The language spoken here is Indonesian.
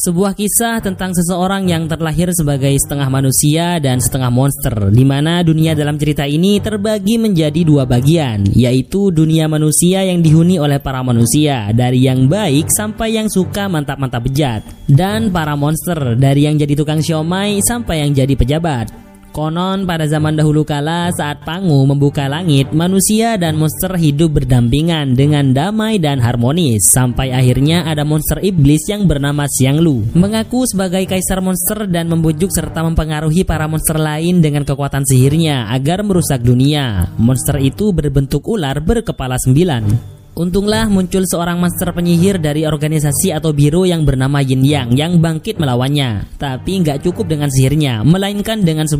Sebuah kisah tentang seseorang yang terlahir sebagai setengah manusia dan setengah monster, di mana dunia dalam cerita ini terbagi menjadi dua bagian, yaitu dunia manusia yang dihuni oleh para manusia, dari yang baik sampai yang suka mantap-mantap bejat, dan para monster, dari yang jadi tukang siomay sampai yang jadi pejabat. Konon pada zaman dahulu kala saat Pangu membuka langit, manusia dan monster hidup berdampingan dengan damai dan harmonis sampai akhirnya ada monster iblis yang bernama Siang Lu mengaku sebagai kaisar monster dan membujuk serta mempengaruhi para monster lain dengan kekuatan sihirnya agar merusak dunia. Monster itu berbentuk ular berkepala sembilan. Untunglah muncul seorang master penyihir dari organisasi atau biro yang bernama Yin Yang yang bangkit melawannya. Tapi nggak cukup dengan sihirnya, melainkan dengan sebuah